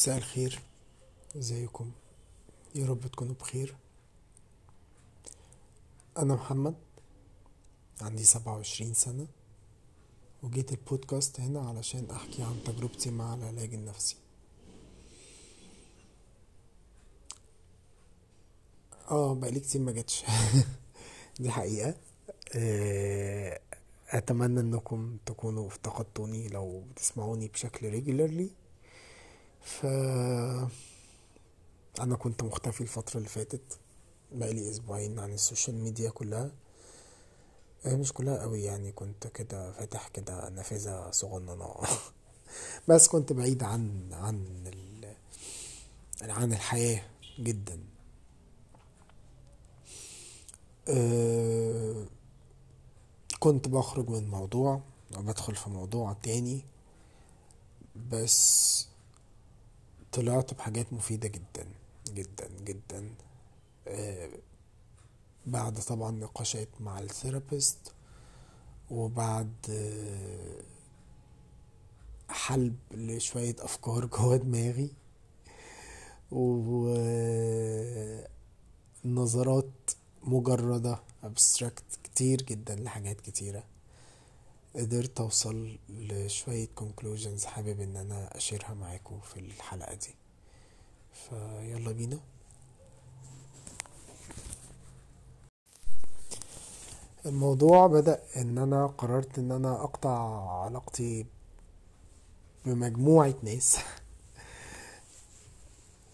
مساء الخير. إزيكم؟ يا رب تكونوا بخير. أنا محمد عندي سبعة وعشرين سنة وجيت البودكاست هنا علشان أحكي عن تجربتي مع العلاج النفسي. آه بقالي كتير ما جاتش دي حقيقة. آه، أتمنى إنكم تكونوا افتقدتوني لو بتسمعوني بشكل ريجولارلي ف أنا كنت مختفي الفترة اللي فاتت. بقالي أسبوعين عن السوشيال ميديا كلها. آه، مش كلها قوي يعني كنت كده فاتح كده نافذة صغننة. بس كنت بعيد عن عن ال... عن الحياة جدا. أه كنت بخرج من موضوع وبدخل في موضوع تاني. بس طلعت بحاجات مفيدة جدا جدا جدا. أه بعد طبعا نقاشات مع الثيرابيست وبعد أه حلب لشوية أفكار جوا دماغي ونظرات مجردة abstract كتير جدا لحاجات كتيرة. قدرت أوصل لشوية conclusions حابب إن أنا أشيرها معاكم في الحلقة دي. فيلا بينا. الموضوع بدأ إن أنا قررت إن أنا أقطع علاقتي بمجموعة ناس.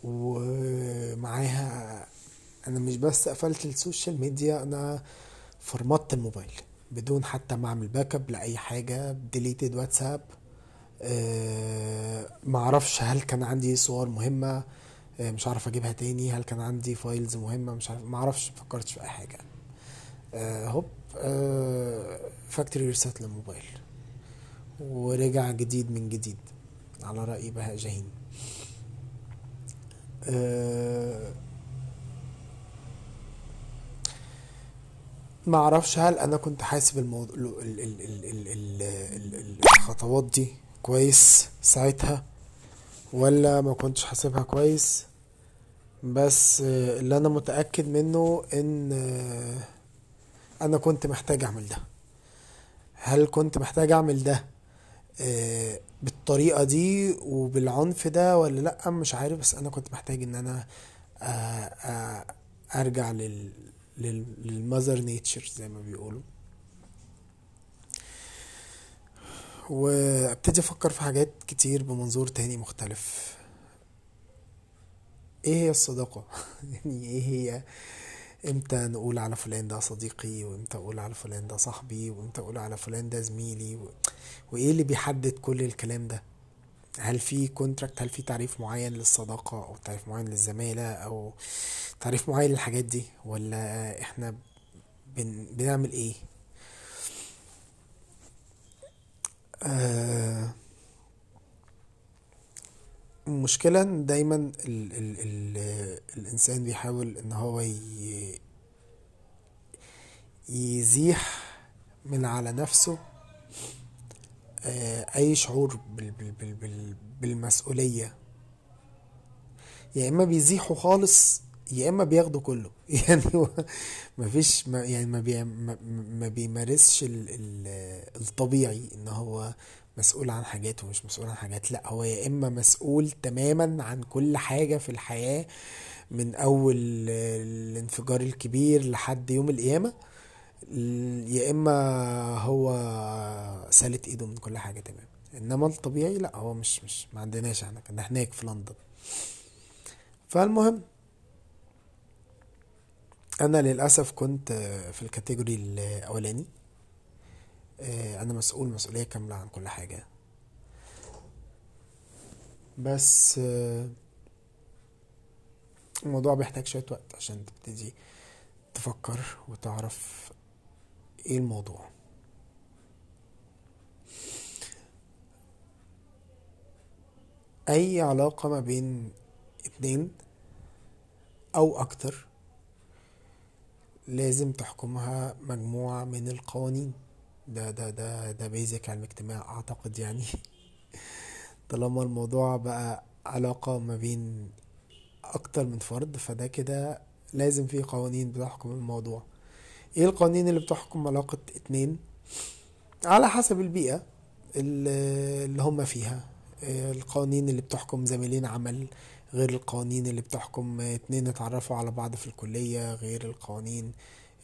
ومعاها أنا مش بس قفلت ال social media أنا فرمتت الموبايل. بدون حتى ما أعمل backup لأي حاجة deleted واتساب. أه معرفش هل كان عندي صور مهمة أه مش عارف أجيبها تاني هل كان عندي files مهمة مش عارف معرفش مفكرتش في أي حاجة. أه هوب factory reset للموبايل. ورجع جديد من جديد. على رأي بهاء جاهين. أه ما أعرفش هل أنا كنت حاسب الموضوع ال الخطوات دي كويس ساعتها ولا ما كنتش حاسبها كويس. بس اللي أنا متأكد منه ان أنا كنت محتاج اعمل ده. هل كنت محتاج اعمل ده آه، بالطريقة دي وبالعنف ده ولا لأ؟ مش عارف بس أنا كنت محتاج ان أنا آه، آه، ارجع لل للمذر نيتشر زي ما بيقولوا. وابتدي أفكر في حاجات كتير بمنظور تاني مختلف. إيه هي الصداقة؟ يعني إيه هي؟ إمتى نقول على فلان ده صديقي وامتى أقول على فلان ده صاحبي وامتى أقول على فلان ده زميلي و... وايه اللي بيحدد كل الكلام ده؟ هل في كونتراكت هل في تعريف معين للصداقة أو تعريف معين للزمالة أو تعريف معين للحاجات دي ولا إحنا بن... بنعمل إيه آه... المشكلة إن دايما ال... ال... ال... الإنسان بيحاول إن هو. يزيح من على نفسه أي شعور بال... بال... بال... بال... بالمسؤولية. يا إما بيزيحه خالص يا إما بياخده كله. يعني هو مفيش ما يعني ما, بي ما, ما بيمارسش ال ال الطبيعي إن هو مسؤول عن حاجات ومش مسؤول عن حاجات. لأ هو يا إما مسؤول تماما عن كل حاجة في الحياة من أول الانفجار الكبير لحد يوم القيامة يا إما هو سالت إيده من كل حاجة تمام. إنما الطبيعي لأ هو مش مش ما عندناش إحنا كنا هناك في لندن. فالمهم أنا للأسف كنت في الكاتيجوري الأولاني. أنا مسؤول مسؤولية كاملة عن كل حاجة. بس الموضوع بيحتاج شوية وقت عشان تبتدي تفكر وتعرف إيه الموضوع؟ أي علاقة ما بين اتنين أو أكتر لازم تحكمها مجموعة من القوانين. ده ده ده ده بيزك علم اجتماع أعتقد يعني. طالما الموضوع بقى علاقة ما بين أكتر من فرد فده كده لازم في قوانين بتحكم الموضوع. إيه القوانين اللي بتحكم علاقة اتنين؟ على حسب البيئة اللي اللي هم فيها. آه، القوانين اللي بتحكم زميلين عمل غير القوانين اللي بتحكم اتنين اتعرفوا على بعض في الكلية غير القوانين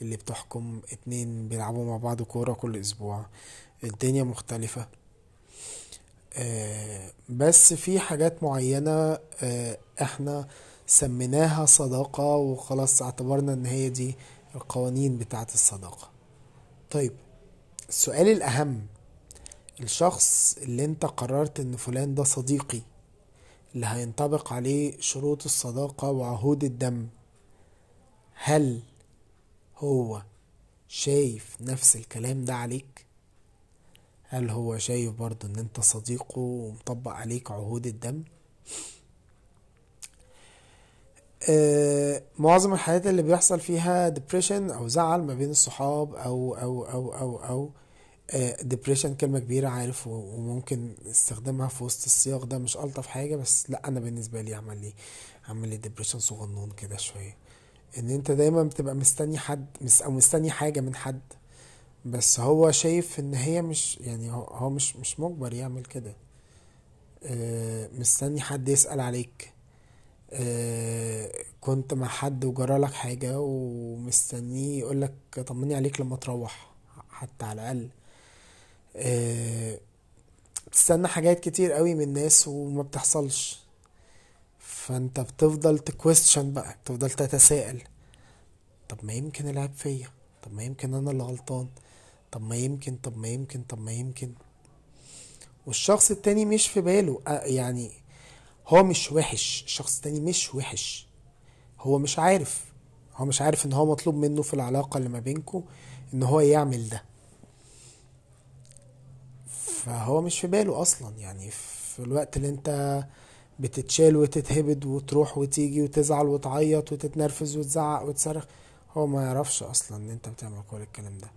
اللي بتحكم اتنين بيلعبوا مع بعض كورة كل أسبوع. الدنيا مختلفة. آه، بس في حاجات معينة آه، إحنا سميناها صداقة وخلاص اعتبرنا ان هي دي القوانين بتاعت الصداقة. طيب السؤال الأهم الشخص اللي أنت قررت إن فلان ده صديقي اللي هينطبق عليه شروط الصداقة وعهود الدم هل هو شايف نفس الكلام ده عليك؟ هل هو شايف برضه إن أنت صديقه ومطبق عليك عهود الدم؟ معظم الحالات اللي بيحصل فيها depression أو زعل ما بين الصحاب أو أو أو أو أو depression كلمة كبيرة عارف و- وممكن استخدامها في وسط السياق ده مش ألطف حاجة بس لأ أنا بالنسبة لي عمل لي عمل لي depression صغنون كده شوية. إن أنت دايما بتبقى مستني حد أو مستني حاجة من حد بس هو شايف إن هي مش يعني هو مش مش مجبر يعمل كده. آه، مستني حد يسأل عليك. آه، كنت مع حد وجرالك حاجة ومستنيه يقولك طمني عليك لما تروح حتى على الأقل. آه، بتستنى حاجات كتير قوي من الناس وما بتحصلش. فأنت بتفضل تكويستشن بقى بتفضل تتساءل. طب ما يمكن العيب فيا؟ طب ما يمكن أنا اللي غلطان؟ طب ما يمكن طب ما يمكن طب ما يمكن. والشخص التاني مش في باله آه، يعني هو مش وحش الشخص التاني مش وحش. هو مش عارف هو مش عارف إن هو مطلوب منه في العلاقة اللي ما بينكو إن هو يعمل ده. فهو مش في باله أصلا يعني في الوقت اللي أنت بتتشال وتتهبد وتروح وتيجي وتزعل وتعيط وتتنرفز وتزعق وتصرخ هو ما يعرفش أصلا إن أنت بتعمل كل الكلام ده.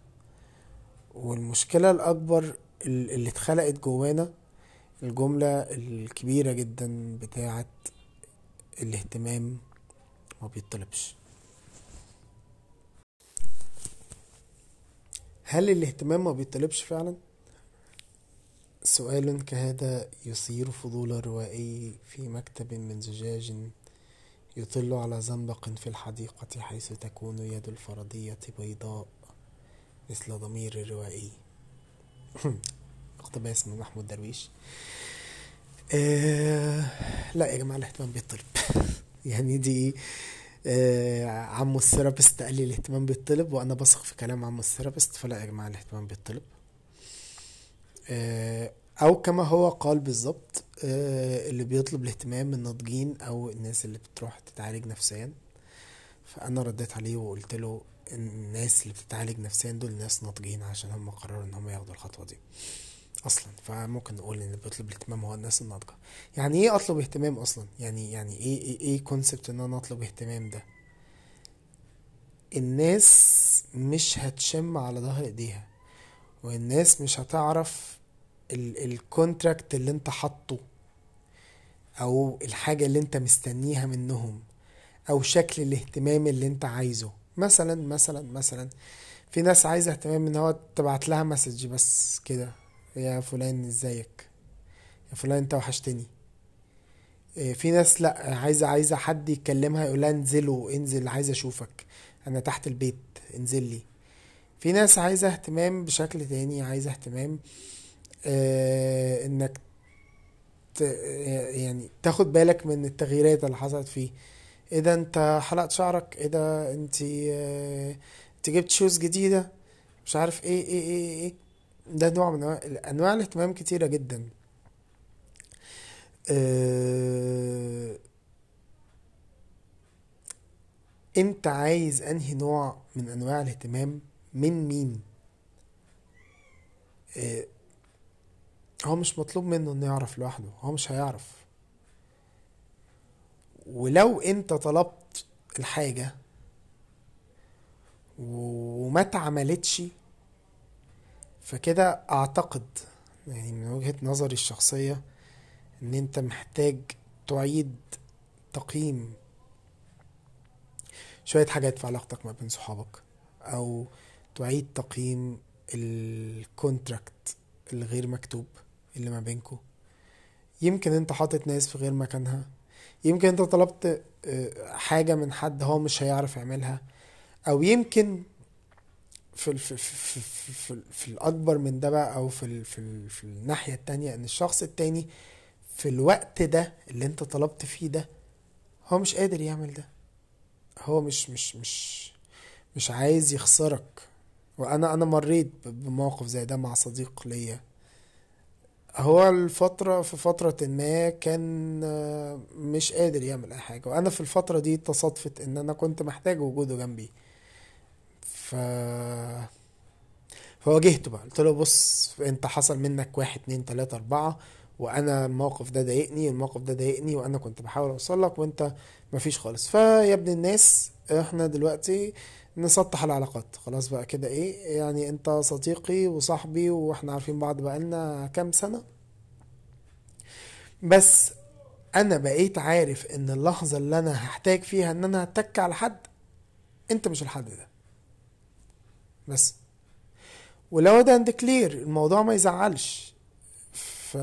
والمشكلة الأكبر ال- اللي اتخلقت جوانا الجملة الكبيرة جدا بتاعت الاهتمام ما بيطلبش. هل الاهتمام ما بيطلبش فعلا؟ سؤال كهذا يثير فضول الروائي في مكتب من زجاج يطل على زنبق في الحديقة حيث تكون يد الفرضية بيضاء مثل ضمير الروائي. اقتباس من محمود درويش. آه لا يا جماعة الاهتمام بيطلب. يعني دي آه عمو ال therapist قال لي الاهتمام بيطلب وأنا بثق في كلام عمو ال therapist فلا يا جماعة الاهتمام بيطلب. آه، أو كما هو قال بالظبط آه، اللي بيطلب الاهتمام الناضجين أو الناس اللي بتروح تتعالج نفسيا. فأنا رديت عليه وقلت له الناس اللي بتتعالج نفسيا دول ناس ناضجين عشان هم قرروا إن هم ياخدوا الخطوة دي. أصلا فممكن نقول إن اللي بيطلب الاهتمام هو الناس الناضجة. يعني إيه أطلب اهتمام أصلا؟ يعني يعني إيه إيه, إيه concept إن أنا أطلب اهتمام ده؟ الناس مش هتشم على ظهر إيديها والناس مش هتعرف ال contract اللي أنت حاطه أو الحاجة اللي أنت مستنيها منهم أو شكل الاهتمام اللي أنت عايزه. مثلا مثلا مثلا في ناس عايزة اهتمام إن هو تبعت لها مسج بس كده. يا فلان ازيك؟ يا فلان انت وحشتني. إيه، في ناس لا عايزة عايزة حد يكلمها يقول لها انزلوا انزل عايزة اشوفك. أنا تحت البيت انزل لي. في ناس عايزة اهتمام بشكل تاني عايزة اهتمام آه انك ت... يعني تاخد بالك من التغييرات اللي حصلت فيه. إيه ده انت حلقت شعرك؟ إيه ده انت آه، انت جبت شوز جديدة؟ مش عارف إيه إيه إيه إيه. ده نوع من انواع الاهتمام كتيرة جدا. آه، أنت عايز أنهي نوع من أنواع الاهتمام؟ من مين؟ آه، هو مش مطلوب منه إنه يعرف لوحده هو مش هيعرف. ولو أنت طلبت الحاجة وما اتعملتش فكده أعتقد يعني من وجهة نظري الشخصية إن أنت محتاج تعيد تقييم شوية حاجات في علاقتك ما بين صحابك أو تعيد تقييم الكونتراكت الغير مكتوب اللي ما بينكو. يمكن أنت حاطط ناس في غير مكانها يمكن أنت طلبت آه، حاجة من حد هو مش هيعرف يعملها أو يمكن في في في في, في, في الأكبر من ده بقى أو في ال في, ال في الناحية التانية إن الشخص التاني في الوقت ده اللي أنت طلبت فيه ده هو مش قادر يعمل ده. هو مش مش مش مش عايز يخسرك. وأنا أنا مريت بموقف زي ده مع صديق ليا. هو الفترة في فترة ما كان مش قادر يعمل أي حاجة. وأنا في الفترة دي تصادفت إن أنا كنت محتاج وجوده جنبي. ف فواجهته بقى. قلت له بص انت حصل منك واحد اتنين تلاتة اربعة وأنا الموقف ده ضايقني الموقف ده ضايقني وأنا كنت بحاول اوصل لك وانت مفيش خالص. فيا ابن الناس إحنا دلوقتي نسطح العلاقات. خلاص بقى كده إيه يعني انت صديقي وصاحبي وإحنا عارفين بعض بقالنا كام سنة. بس أنا بقيت عارف ان اللحظة اللي أنا هحتاج فيها ان أنا اتك على حد انت مش الحد ده. بس. ولو ده عند كلير الموضوع ما يزعلش. ف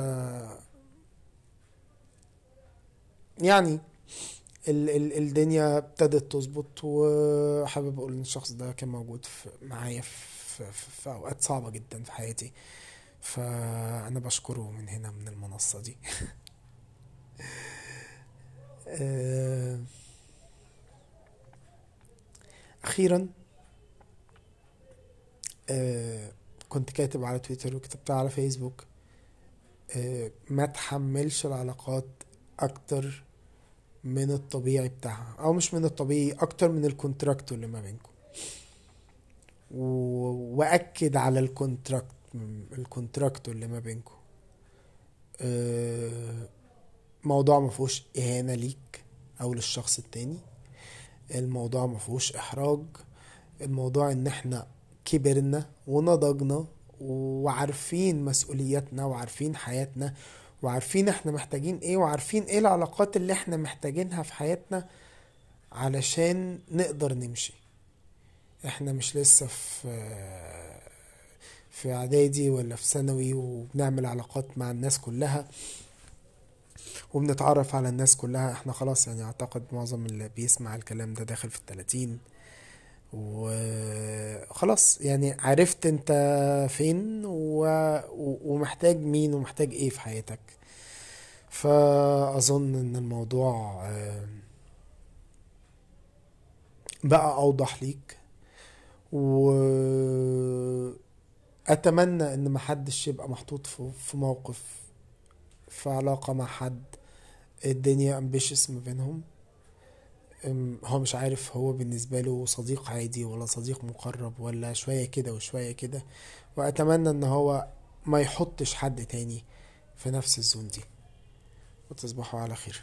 يعني ال ال الدنيا ابتدت تظبط وحابب أقول إن الشخص ده كان موجود في معايا في, في, في أوقات صعبة جدا في حياتي. فأنا بشكره من هنا من المنصة دي. آه، أخيرا كنت كاتب على تويتر وكتبت على فيسبوك آه، ما تحملش العلاقات أكتر من الطبيعي بتاعها أو مش من الطبيعي أكتر من ال contract اللي ما بينكم. وأكد على ال contract ال contract اللي ما بينكم. آه، موضوع ما فيهوش إهانة ليك أو للشخص التاني. الموضوع ما فيهوش إحراج. الموضوع إن إحنا كبرنا ونضجنا وعارفين مسؤولياتنا وعارفين حياتنا وعارفين إحنا محتاجين إيه وعارفين إيه العلاقات اللي إحنا محتاجينها في حياتنا علشان نقدر نمشي. إحنا مش لسه في في اعدادي ولا في ثانوي وبنعمل علاقات مع الناس كلها وبنتعرف على الناس كلها إحنا خلاص يعني اعتقد معظم اللي بيسمع الكلام ده داخل في التلاتين وخلاص يعني عرفت انت فين و... ومحتاج مين ومحتاج إيه في حياتك. فأظن إن الموضوع آه، بقى أوضح ليك. وأتمنى إن محدش يبقى محطوط في موقف في علاقة مع حد. الدنيا امبيشس ما بينهم. هو مش عارف هو بالنسبة له صديق عادي ولا صديق مقرب ولا شوية كده وشوية كده. وأتمنى إن هو ما يحطش حد تاني في نفس الزون دي. وتصبحوا على خير.